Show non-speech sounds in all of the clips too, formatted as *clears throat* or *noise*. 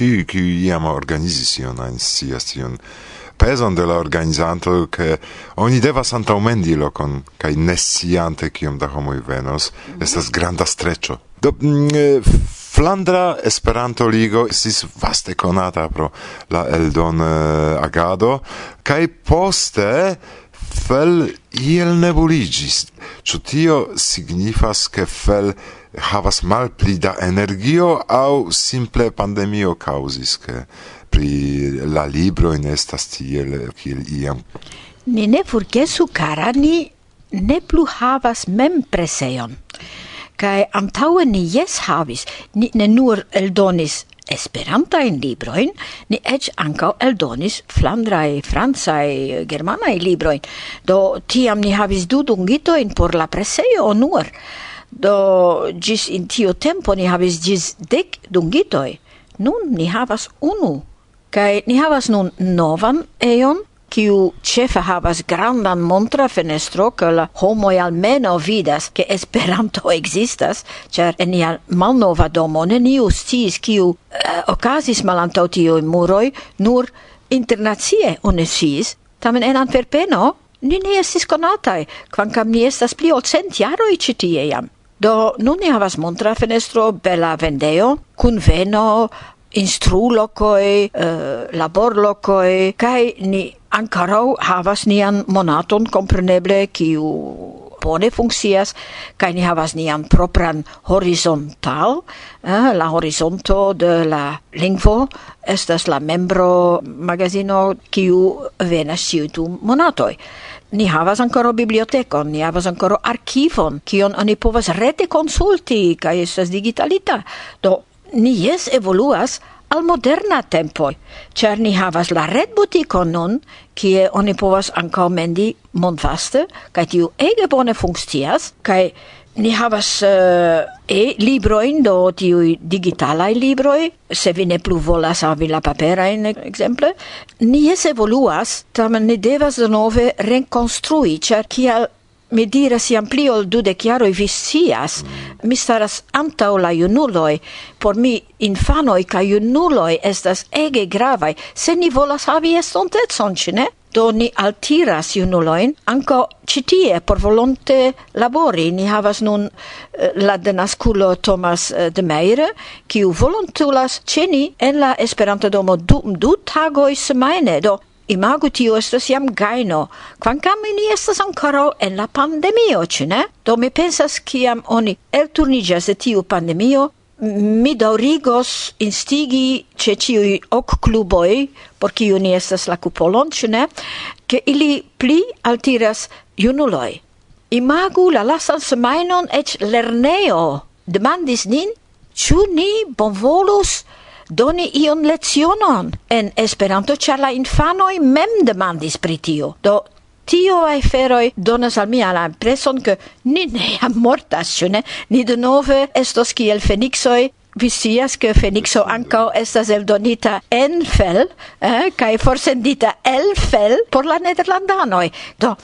ĉiuj kiuj iam organizis ion ajn scias ion pezon de la organizanto ke oni devas antaŭmendi lokon kaj ne sciante kiom da homoj venos estas granda streccio do mm, Flandra Esperanto Ligo sis vaste conata pro la eldon agado kai poste fel iel nebuligis. Ĉu tio signifas ke fel havas malpli da energio au simple pandemio causis che pri la libro in estas tiel kiel iam. Ni ne forgesu kara ni ne plu havas mem preseon kai antaŭe ni jes havis. Ni ne nur eldonis Esperantajn libroin ni ec anca eldonis flandrae francae germanae libroin Do tiam ni havis du dungitojn por la presejo nur. Do gis in tio tempo ni havis gis dec dungitoi. Nun ni havas unu. Kai ni havas nun novan eon, kiu ĉefe havas grandan montra fenestro, ke la homoi almeno vidas, ke Esperanto *laughs* existas, cer en nia malnova domo neniu sciis kiu eh, okazis malantaŭ tiuj muroj, nur internacie unesis, tamen en Antwerpeno, ni ne estis konataj, kvankam ni estas pli ol cent jaroi ĉi jam. Do nun ni havas montra fenestro, bela vendeo, kun veno, instrulocoi, eh, laborlocoi, kai ni ankarau havas nian monaton, compreneble, kiu bone funkcias kaj ni havas nian propran horizontal eh, la horizonto de la lingvo estas la membro magazino kiu venas ĉiu du monatoj. Ni havas ancora bibliotecon, ni havas ancora archivon, kion oni povas rete consulti, kaj estas digitalita. Do, ni jes evoluas al moderna tempo, cer ni havas la retbutikon nun, kie oni povas ankaŭ mendi mondvaste, kaj tiu ege bone funkcias, kaj Ni havas uh, e libroin, do tiui digitalai libroi, se vi ne plu volas avi la paperain, exemple. Ni es evoluas, tamen ni devas nove reconstrui, cer kial mi diras iam pli ol dudek jaroj vi scias, mi staras antaŭ la junuloj, por mi infanoj ca junuloi estas ege gravai se ni volas havi estontecon, cine? Do ni altiras junuloin anco citie por volonte labori. Ni havas nun eh, la denasculo Thomas eh, de Meire, kiu volontulas ceni en la Esperanto domo du, du tagoi semaine. Do imago tio estas jam gaino, quancam ni estas ancora en la pandemio, cine? Do mi pensas kiam oni elturnigas de tiu pandemio, mi daurigos instigi ce ciui hoc cluboi, por ciu ni estas la cupolon, ce ne, che ili pli altiras junuloi. Imagu la lasan semainon ec lerneo demandis nin, ciu ni bonvolus doni ion lecionon en Esperanto, char la infanoi mem demandis pri tio. Do, tio aferoi donas al mia la impreson che ni ne mortas, ne? Ni denove estos kiel fenixoi vi sias ke Fenixo ankaŭ estas eldonita en fel eh, cae forsendita el fel por la nederlandanoi. Do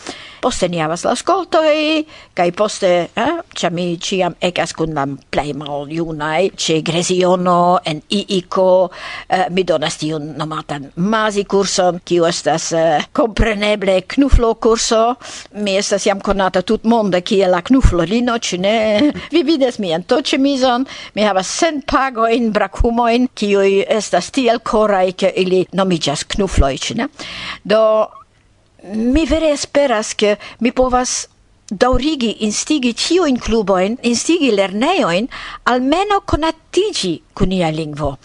poste ni havas la scoltoi, kai poste eh, cia mi ciam ecas cun la plei mal iunai, ce Greziono en iico, eh, mi donas tiun nomatan mazi curson, kiu estas eh, compreneble knuflo curso, Mi estas jam tut monde, kie la knuflo lino, ne? *laughs* Vi vides mi to toĉemizon, mi havas sen pago in bracumoin, kiuj estas tiel koraj, ke ili nomigas knufloi, ĉu ne? Do mi vere esperas, che mi povas daurigi instigi tio in cluboin, instigi lerneoin, almeno conatigi con ia lingvo.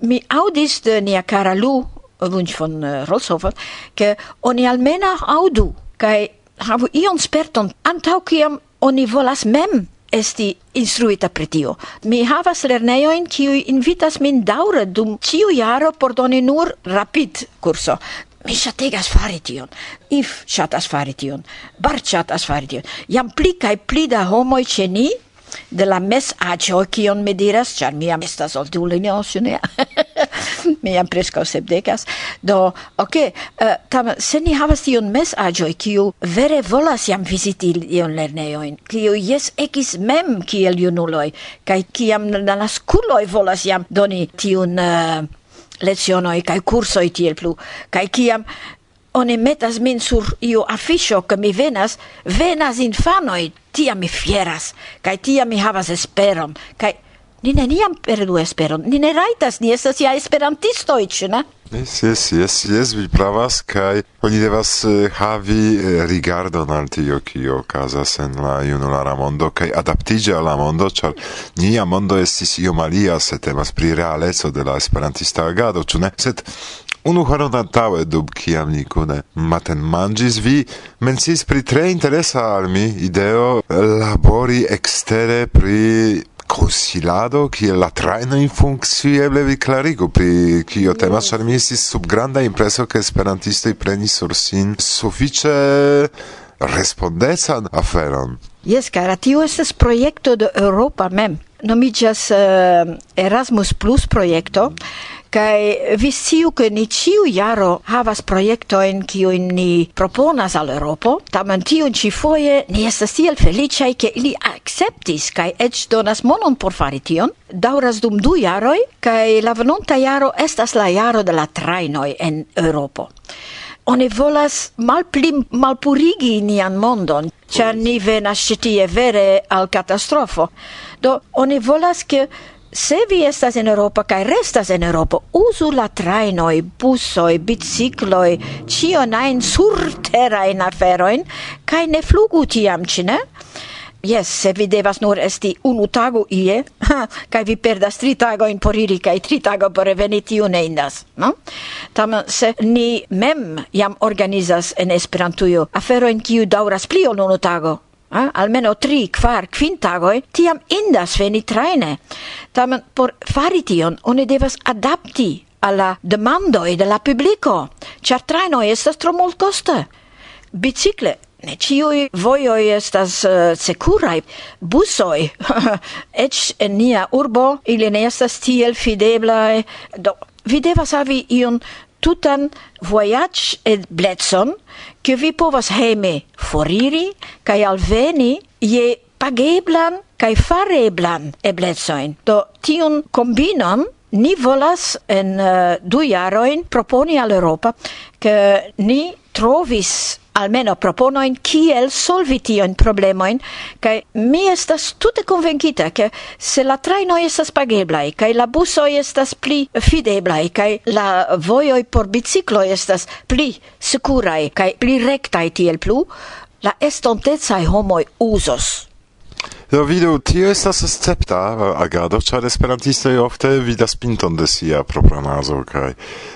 Mi audis de nia cara Lu Wunsch von eh, Roshofer, ke oni almena audu, kai havu ion sperton antau kiam oni volas mem esti instruita pri tio. Mi havas lernejojn kiuj invitas min daŭre dum ĉiu jaro por doni nur rapid kurso. Mi ŝategas fari tion. If ŝatas fari tion. Bar ŝatas fari tion. Jam pli kaj pli da homoj ĉe ni de la mes agio kion mi diras char mi am estas oldulino ĉu ne *laughs* mi jam preskaŭ sepdekas. Do ok eh, uh, tam se ni havas tiun mes agio kiu vere volas jam visiti ion lerneoin kiu jes ekis mem kiel junuloi kai kiam la naskuloj volas jam doni tiun eh, uh, lecionoi kai cursoi tiel plu kai kiam oni metas min sur io afficio che mi venas, venas infanoi, tia mi fieras, kaj tia mi havas esperon, kai Ni neniam perdu esperon. Ni ne rajtas, ni estas ja esperantistoj, ĉu ne? Yes, yes, yes, yes, vi pravas, kai oni devas uh, havi uh, rigardon al tio, kio okazas en la junulara mondo, kai adaptigi al la mondo, char nia mondo estis iom alia, se temas pri realeco de la esperantista agado, ĉu ne? Sed unu horon antaŭe dub kiam ni kune matenmanĝis, vi menciis pri tre interesa al mi ideo labori ekstere pri konsilado che la trajnoj funkcieble vi clarigo pri che io tema yes. mi si sub granda impreso ke esperantistoj preni sur sin suffice respondesan aferon. Yes, cara, tio estes projekto de Europa mem. Nomigas uh, eh, Erasmus Plus projekto, mm Kai vi siu ke ni ciu jaro havas projektojn kiu ni proponas al Europo tamen tiu ci foje ni estas tiel feliĉaj ke ili akceptis kai eĉ donas monon por fari tion. dauras dum du jaroj kaj la venonta jaro estas la jaro de la trajnoj en Europo oni volas malpli malpurigi nian mondon, ĉar ni venas ĉi tie vere al katastrofo. Do oni volas ke Se vi estas en Europa kaj restas en Europa, uzu la trajnoj, busoj, bicikloj, ĉion ajn surterajn aferojn kaj ne flugu tiam, ĉi ne? Yes, se vi devas nur esti unu tago ie, *laughs* ha, kai vi perdas tri tago in poriri, kai tri tago por reveni tiu ne indas, no? Tam se ni mem jam organizas en Esperantujo afero in kiu dauras pli ol unu tago, eh, almeno tri, kvar, kvin tagoi tiam indas veni traine. Tamen por fari tion oni devas adapti alla demandoj de la publico char trajnoj estas tro multkoste. bicicle ne ciui voioi estas eh, uh, securai, busoi, *laughs* ec en nia urbo, ili ne estas tiel fideblai, do vi devas avi iun tutan voyage et bledson che vi povas heme foriri, kai alveni je pageblan kai fareblan eblecoin. Do tiun combinon ni volas en uh, du jaroin proponi al Europa che ni trovis almeno proponoin kiel solvi tion problemoin, kai mi estas tute convencita che se la traino estas pageblai, kai la buso estas pli fideblai, kai la voioi por biciclo estas pli securai, kai pli rectai tiel plu, la estontezai homoi usos. Do vidu, tio estas escepta agado, ĉar esperantistoj ofte vidas pinton de sia propra nazo kaj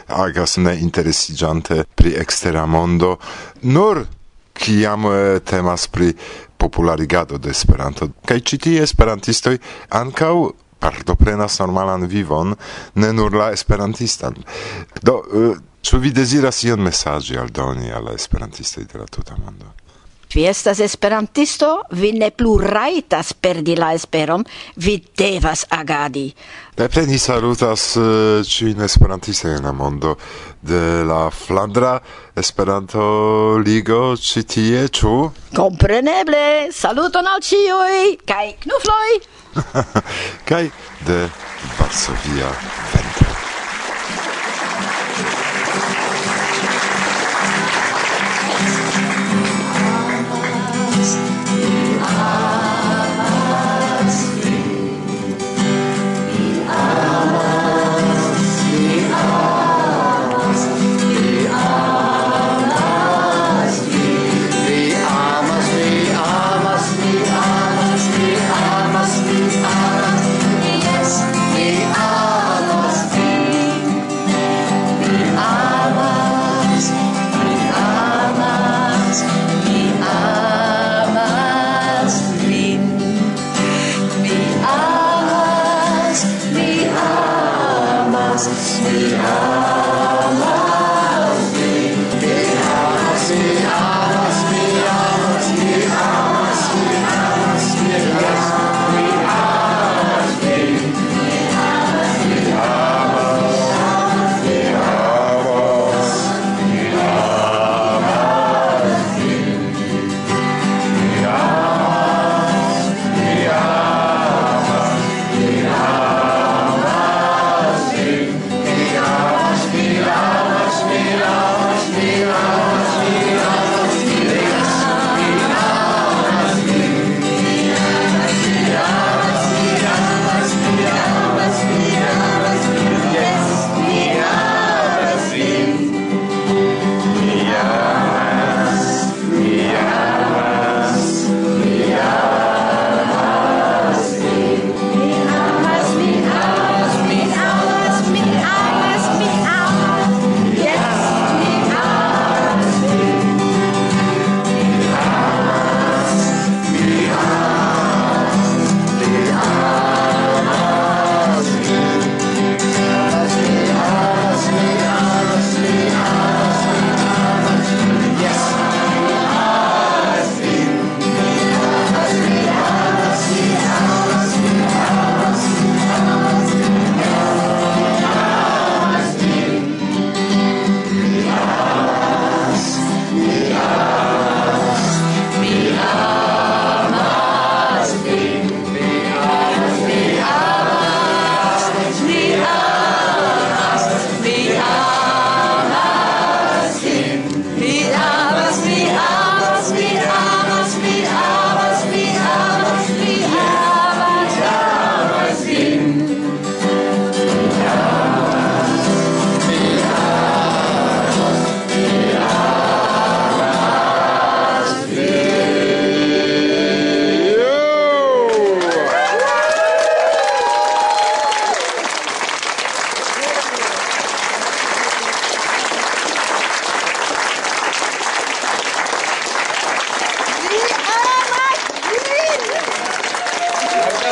agas ne interesiĝante pri ekstera mondo, nur kiam eh, temas pri popularigado de Esperanto. Kaj ĉi tie esperantistoj ankaŭ partoprenas normalan vivon, ne nur la esperantistan. Do, eh, ĉu vi deziras ion mesaĝi aldoni al la esperantistoj de la tuta mondo? vi estas esperantisto, vi ne plu rajtas perdi la esperon, vi devas agadi. Nepre ni salutas eh, ĉiujn uh, esperantiste en la mondo de la Flandra Esperanto Ligo ĉi tie, ĉu? Kompreneble, saluton al ĉiuj kaj knufloj! *laughs* kaj de Varsovia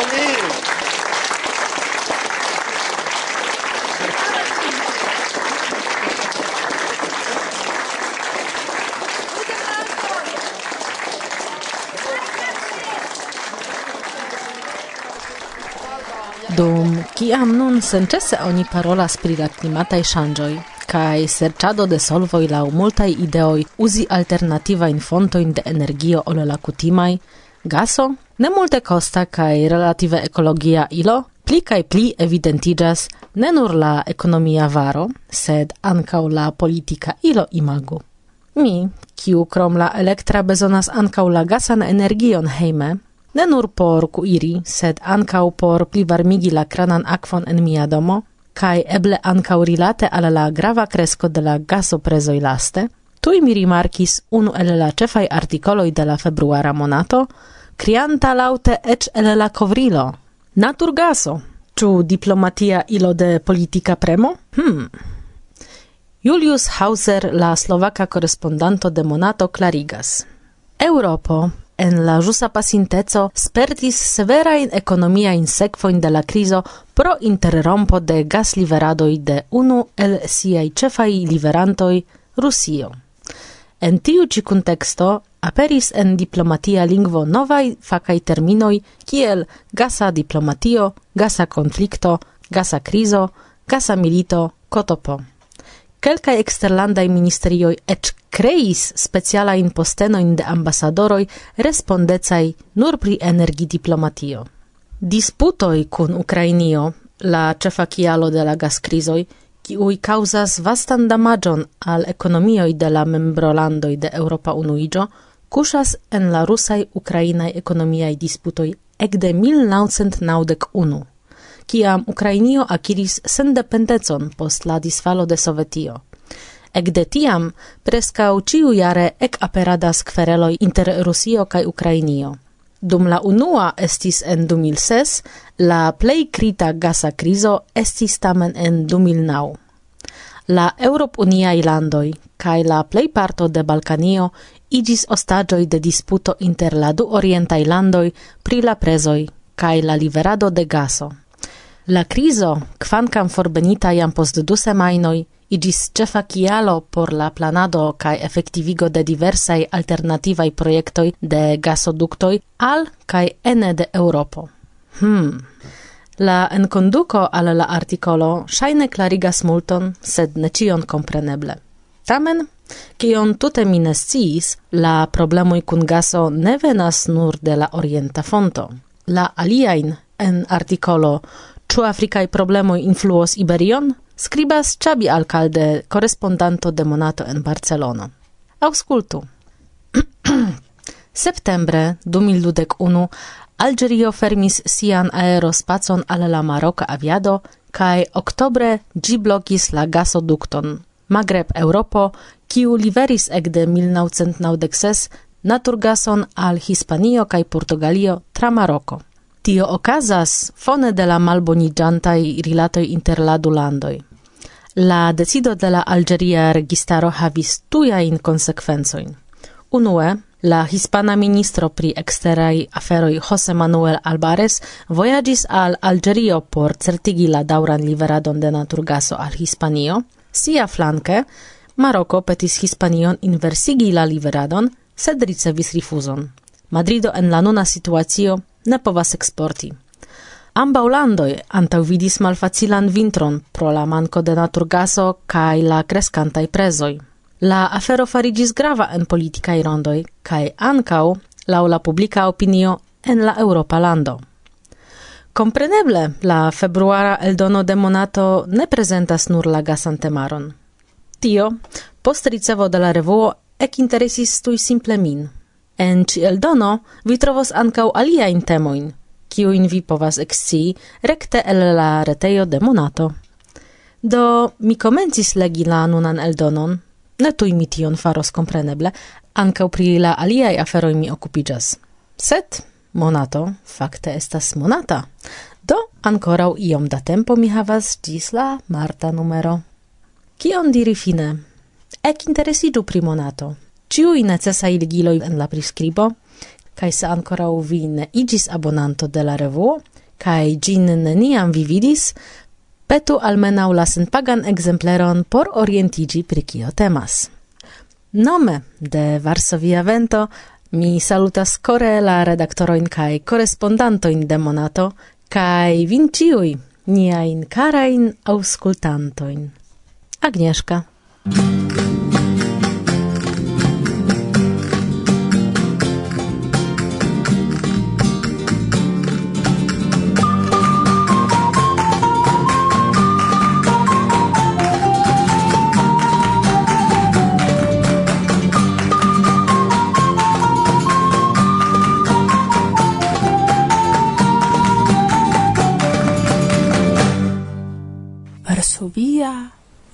Amen. Dum kiam nun senĉese oni parolas pri la klimataj ŝanĝoj kaj serĉado de solvoj laŭ multaj ideoj uzi alternativajn fontojn de energio ol la kutimaj, gaso Ne multe costa kaj relative ekologia ilo pli kaj pli evidentigas ne nur la ekonomia varo, sed ankaŭ la politika ilo imagu. Mi, kiu krom la elektra bezonas ankaŭ la gasan energion hejme, ne nur por kuiri, sed ankaŭ por plivarmigi la kranan akvon en mia domo, kaj eble ankaŭ rilate al la grava kresko de la gasoprezoj laste, tuj mi rimarkis unu el la ĉefaj artikoloj de la februara monato, crianta laute ec el la covrilo. Naturgaso, ciu diplomatia ilo de politica premo? Hmm. Julius Hauser, la slovaka korespondanto de Monato, Clarigas. Europo en la jusa pasinteco spertis severa in economia in sekvoin de la krizo pro interrompo de gas liveradoi de unu el siai cefai liverantoi Rusio. En tiu ci contexto aperis en diplomatia lingvo novai facai terminoi kiel gasa diplomatio, gasa konflikto, gasa krizo, gasa milito, kotopo. Kelkaj eksterlandaj ministerioj eĉ kreis specialajn postenojn de ambasadoroj respondecaj nur pri energidiplomatio. Disputoj kun Ukrainio, la ĉefa kialo de la gaskrizoj, kiuj causas vastan damagion al economioj de la membrolandoj de Europa Unuiĝo, kuŝas en la rusaj ukrainaj ekonomiaj disputoj ekde 1991, kiam Ukrainio akiris sendependecon post la disfalo de Sovetio. Ekde tiam prescau ciu jare ec aperadas kvereloj inter Rusio kai Ukrainio. Dum la unua estis en 2006, la plei crita gasa criso estis tamen en 2009. La Eŭropuniaj Landoi, cae la plejparto de Balkanio igis ostagioi de disputo inter la du orientai landoi pri la prezoi, cae la liverado de gaso. La criso, quancam forbenita iam post du semainoi, igis cefa cialo por la planado cae effectivigo de diversai alternativai proiectoi de gasoductoi al cae ene de Europo. Hmm. La enconduco al la articolo shaine clarigas multon, sed ne cion compreneble. Tamen, cion tute mi sciis, la problemoi kun gaso ne venas nur de la orienta fonto. La aliain en articolo Czu Afrika i problemoj influos Iberion? Scribas Chabi Alcalde, correspondanto de Monato en Barcelono. Auscultu. *clears throat* Septembre 2021 Algerio fermis sian aerospacon al la Maroka aviado kai oktobre giblogis blokis la gasodukton Magreb Europo, kiu liveris ekde 1996 naturgason al Hispanio kaj Portugalio tra Maroko. Tio okazas fone de la malbonigiantai rilatoi inter la du landoi. La decido de la Algeria registaro havis tuia in consequenzoin. Unue, la hispana ministro pri exterai aferoi Jose Manuel Albares voyagis al Algerio por certigi la dauran liveradon de naturgaso al Hispanio. Sia flanke, Maroko petis Hispanion inversigi la liveradon, sed ricevis rifuzon. Madrido en la nuna situacio ne povas exporti. Ambau landoi antau vidis malfacilan vintron pro la manco de naturgaso cae la crescantai prezoi. La afero farigis grava en politicae rondoi, cae ancau, lau la publica opinio en la Europa lando. Compreneble, la februara eldono de monato ne presentas nur la gasan temaron. Tio, post ricevo de la revuo, ekinteresis tui simple min – En ci eldono vi trovos ancau alia in temoin, kiu in vi povas exci recte el la reteio de Monato. Do mi comencis legi la nunan eldonon, ne tui mi tion faros compreneble, ancau pri la aliai aferoi mi occupigas. Set, Monato fakte estas monata, do ancorau iom da tempo mi havas gis la marta numero. Kion diri fine? Ek interesidu pri Monato ciui necessai ligiloi en la prescribo, kaj se ancora vi ne igis abonanto de la revuo, kaj gin neniam vi vidis, petu almenau la senpagan exempleron por orientigi pri kio temas. Nome de Varsovia Vento mi salutas core la redaktoroin kaj korespondantoin de Monato kaj vin ĉiuj niajn karajn aŭskultantojn. Agnieszka.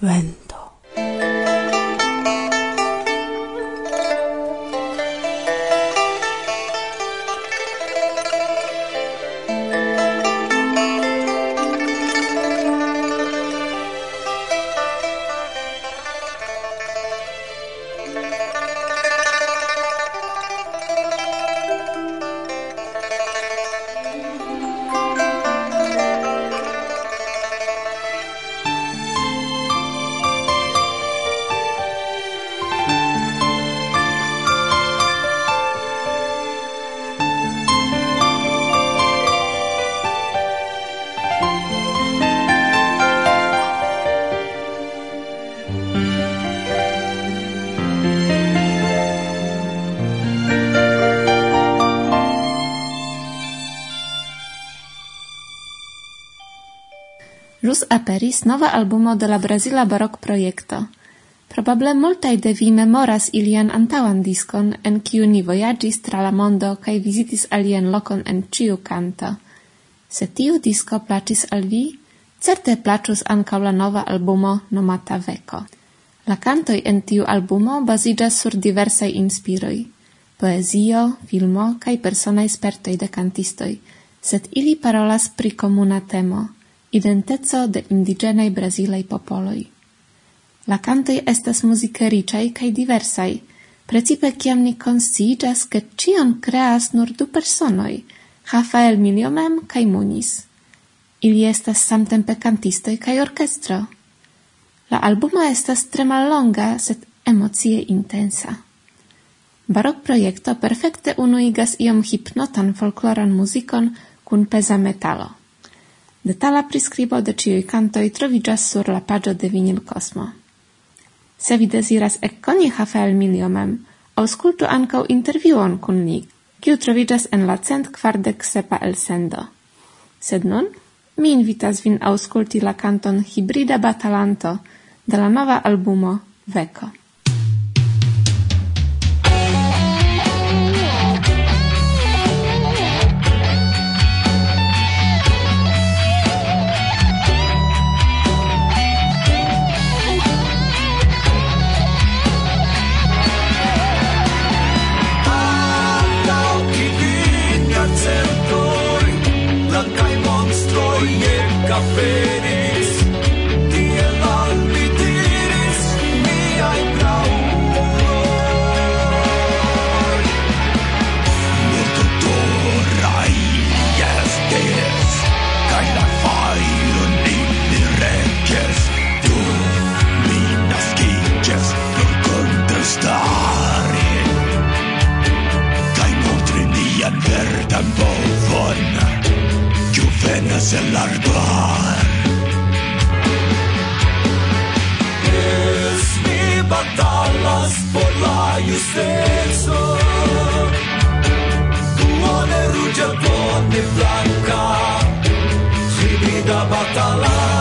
when Rus aperis nova albumo de la Brazila Barok Projekto. Probable multaj de vi memoras ilian antauan diskon, en kiu ni voyagis tra la mondo kai visitis alien lokon en ciu canto. Se tiu disco placis al vi, Certe placus ancau la nova albumo nomata Veco. La cantoi en tiu albumo basigas sur diversai inspiroi, poesio, filmo, cae persona spertoi de cantistoi, sed ili parolas pri comuna temo, identezo de indigenei brasilei popoloi. La cantoi estas musica ricei cae diversai, precipe ciam ni consigas che cion creas nur du personoi, Rafael Miliomem cae Muniz. Ili estas samtempe cantistoi cae orchestro. La albuma estas tre mallonga, sed emocie intensa. Barok projekto perfekte unuigas iom hipnotan folkloran muzikon kun peza metalo. Detala priscribo de ciui cantoi trovigas sur la pagio de Vinil Cosmo. Se vi desiras ecconi Hafael Miliomem, auscultu ancau interviuon kun li, kiu trovigas en la cent kvardek sepa el sendo. Sed nun, mi invitas vin auscolti la canton Hibrida Batalanto de la nova albumo Veco. Grandas por la justeco. Duone ruĝa, blanca Si vida batala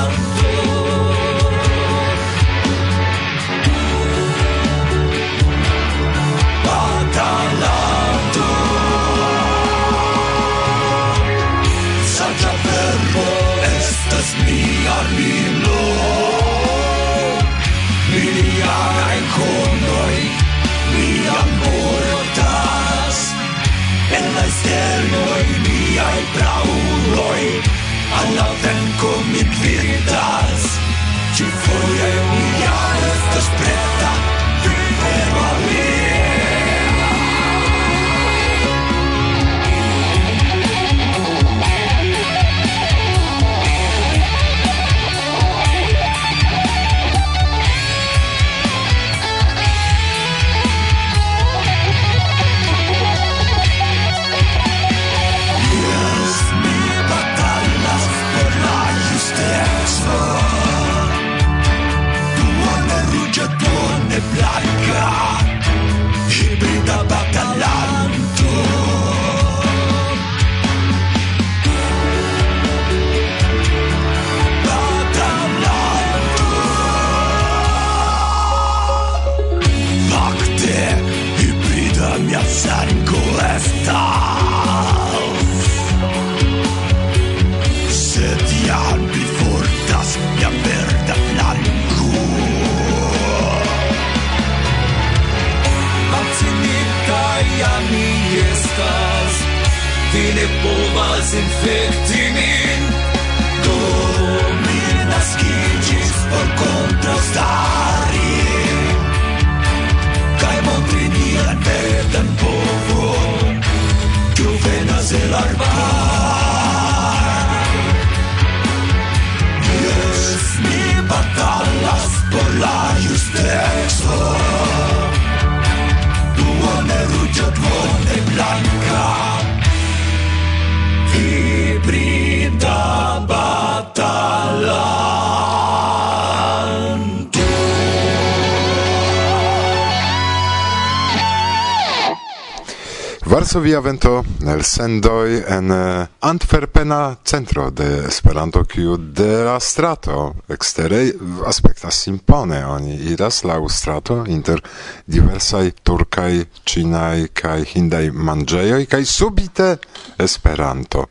Varsovia Vento el sendoi en eh, Antwerpena centro de Esperanto kiu de la strato ekstere aspektas impone oni iras la strato inter diversaj turkaj, ĉinaj kaj hindaj manĝejoj kaj subite Esperanto.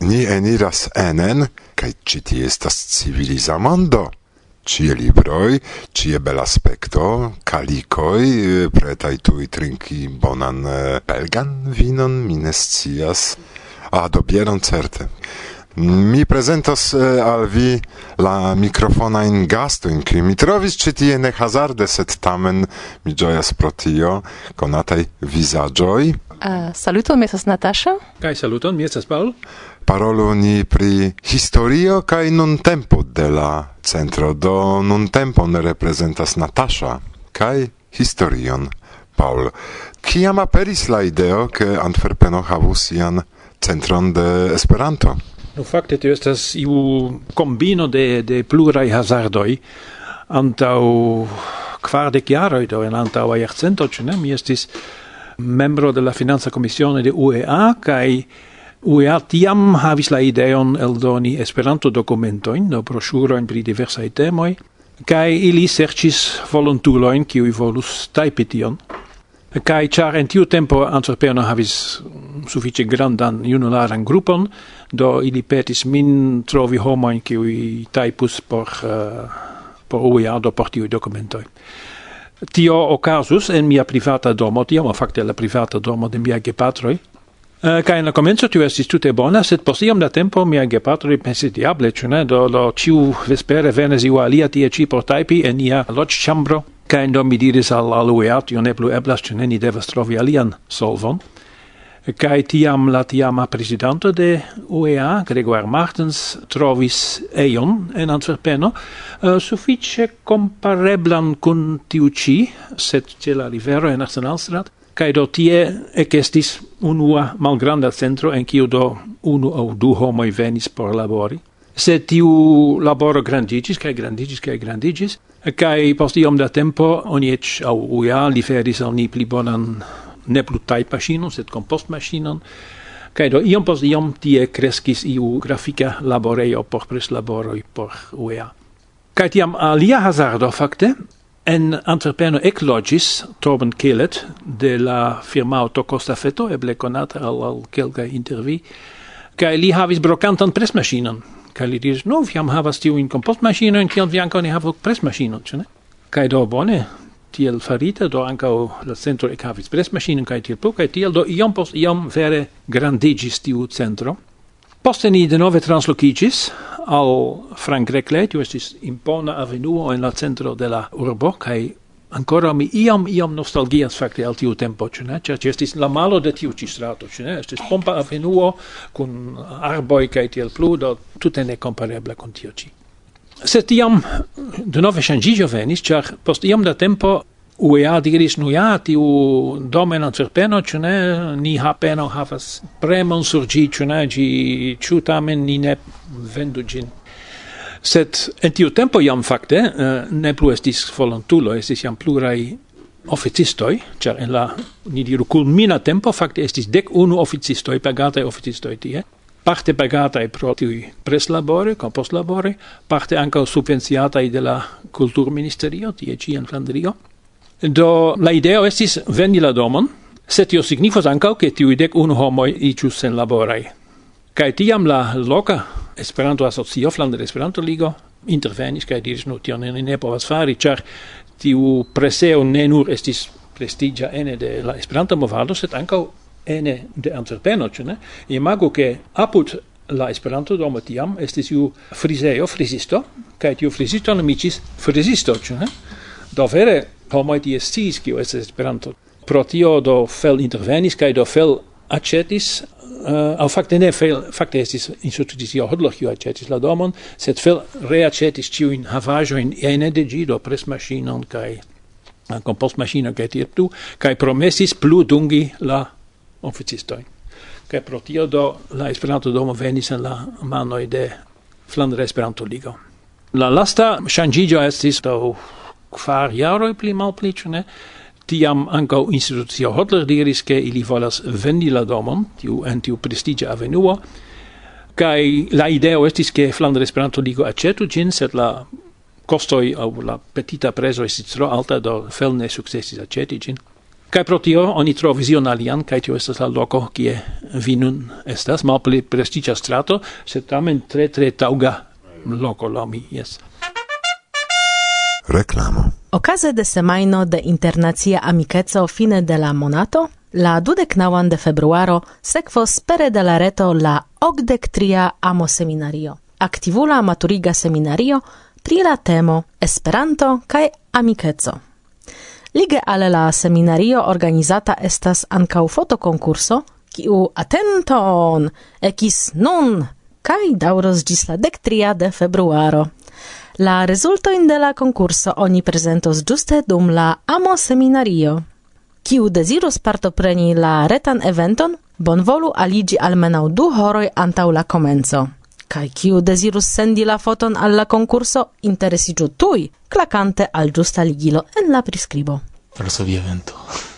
Ni eniras enen kaj ĉi tie estas civiliza mondo. Cie libroi, cie bel aspecto, calicoi, pretai tui trinki bonan eh, belgan vinon, mi a scias. Ah, Dobieron certe. Mi presentas eh, al vi la mikrofona in gastoin, ki mi trovis ĉi tie ne hazarde, set tamen mi gioias pro tio, konataj visagioi. Uh, eh, saluton, mi esas Natasha. Kai saluton, mi esas Paul parolu ni pri historio kaj nun tempo de la centro do nun tempo ne reprezentas Natasha kaj historion Paul. Kiam aperis la ideo ke Antwerpeno havus sian centron de Esperanto? No fakte tio estas iu kombino de de pluraj hazardoj antaŭ kvardek jaroj do en antaŭa jarcento ĉu ne mi estis membro de la financa komisiono de UEA kaj UEA tiam havis la ideon eldoni Esperanto-dokumentojn, do broŝurojn pri diversaj temoj, kaj ili serĉis volontulojn kiuj volus tajpi tion. Kaj ĉar en tiu tempo Antwerpeno havis sufiĉe grandan junularan grupon, do ili petis min trovi homojn kiuj tajpus por uh, por UEA do por tiuj dokumentoj. Tio okazus en mia privata domo, tiam fakte la privata domo de mia gepatroj, Eh, uh, kai in la comenzo tu estis tute bona, sed post iom da tempo mia gepatroi pensi diable, ĉu ne? Do lo ciu vespere venes iu alia tie ci por taipi en nia ca in do mi diris al alueat, io ne plu eblas, ĉu ne ni devas trovi alian solvon. Kai tiam la tiama presidente de UEA, Gregor Martens, trovis eion en Antwerpeno, uh, suffice compareblan kun tiu ĉi, sed la rivero en Arsenalstrat, kai do tie ekestis unua malgranda centro en kiu do unu au du homoj venis por labori. se tiu laboro grandigis, kai grandigis, kai grandigis, kai post iom da tempo oni au aŭ li liferis al ni pli bonan ne plu tajpmaŝinon, sed kompostmaŝinon, kai do iom post iom tie kreskis iu grafika laborejo por prislaboroj por UEA. kai tiam alia hazardo fakte En Antwerpeno eclogis Torben Kelet de la firmao Tocostafeto, eble conata al, al kelka intervi, kaj li havis brokantan presmaŝinon. Kaj li diris, no, vi jam havas tiujn en kiel vi ankaŭ ne havu presmaŝinon, ĉu ne? Kaj do bone, tiel farita, do anca la centro ekhavis presmaŝinon kaj tiel plu, kaj tiel do iom post iom vere grandigis tiu centro. Poste ni denove translocicis al Frank Recle, tu estis impona avenuo en la centro de la urbo, cae ancora mi iam iam nostalgias fakte al tiu tempo ĉu ne? Ĉar estis la malo de tiu ĉi strato ĉu ne? Estis pompa avenuo kun arboj kaj tiel plu do tute ne komparebla kun tio ĉi. Sed iam denove changigio venis ĉar post iam da tempo UEA diris nuia tiu domena cerpeno, ĉu ne, ni hapeno havas premon sur ĝi, ĉu ne, ĝi ĉu tamen ni ne vendu ĝin. Sed en tiu tempo jam fakte eh, ne plu estis volontulo, estis jam pluraj oficistoj, ĉar en la, ni diru, kulmina tempo fakte estis dek unu oficistoj, pagataj oficistoj tie, parte pagatai pro tiui preslabore, compostlabore, parte anca subvenciatai de la culturministerio, tie ci in Flandrio, Do la ideo estis vendi la domon, se tio signifos ankaŭ ke tiu dek unu icius sen laborai. Kaj tiam la loka Esperanto-asocio Flandre Esperanto-Ligo intervenis kaj diris, nu, tion ne, ne povas fari, ĉar tiu preseo ne nur estis prestigia ene de la Esperanto movado, sed ankaŭ ene de Antwerpeno, ĉu ne? Imagu ke apud la Esperanto domo tiam estis iu friseo, frisisto, kaj tiu frizisto nomiĝis frisisto, ĉu ne? Do vere homoj tie sciis kio estas Esperanto. Pro tio do fel intervenis kaj do fel aĉetis eh, uh, au fakte ne fel fakte estis io hodloch kiu aĉetis la domon, sed fel reaĉetis ĉiujn havaĵojn ene de ĝi do presmaŝinon kaj eh, kompostmaŝino kaj tiel plu kaj promesis plu dungi la oficistojn. kai pro tio do la Esperanto domo venis en la manoi de flandre Esperanto Ligo. La lasta changigio estis do kvar jaroj pli mal pli ne? Tiam ankaŭ institucio Hotler diris, ke ili volas vendi la domon, tiu en tiu prestigia avenuo, kai la ideo estis, ke flandre Esperanto-Ligo aĉetu gin sed la costoi au la petita preso estis tro alta, do fel ne successis aceti gin. Kai pro tio oni trovis ion alian, kai tio estas la loco kie vi nun estas, malpli prestigia strato, sed tamen tre tre tauga loco, la mi, yes. Reklamo. Okaze de semajno de internacia amikeco fine de la monato, la dudeknaŭan de februaro sekvos pere de la reto la okdektria amo seminario. Aktivula maturiga seminario pri la temo Esperanto kaj amikeco. Lige ale la seminario organizata estas ankaŭ fotokonkurso, kiu atenton ekis nun kaj daŭros ĝis la dektria de februaro. La resulto in de la concurso oni presentos giuste dum la amo seminario. Kiu dezirus partopreni la retan eventon, bonvolu aligi almenau du horoi antau la comenzo. Kai kiu desirus sendi la foton al la concurso, interesigiu tui, clacante al giusta ligilo en la prescribo. Verso via evento. *laughs*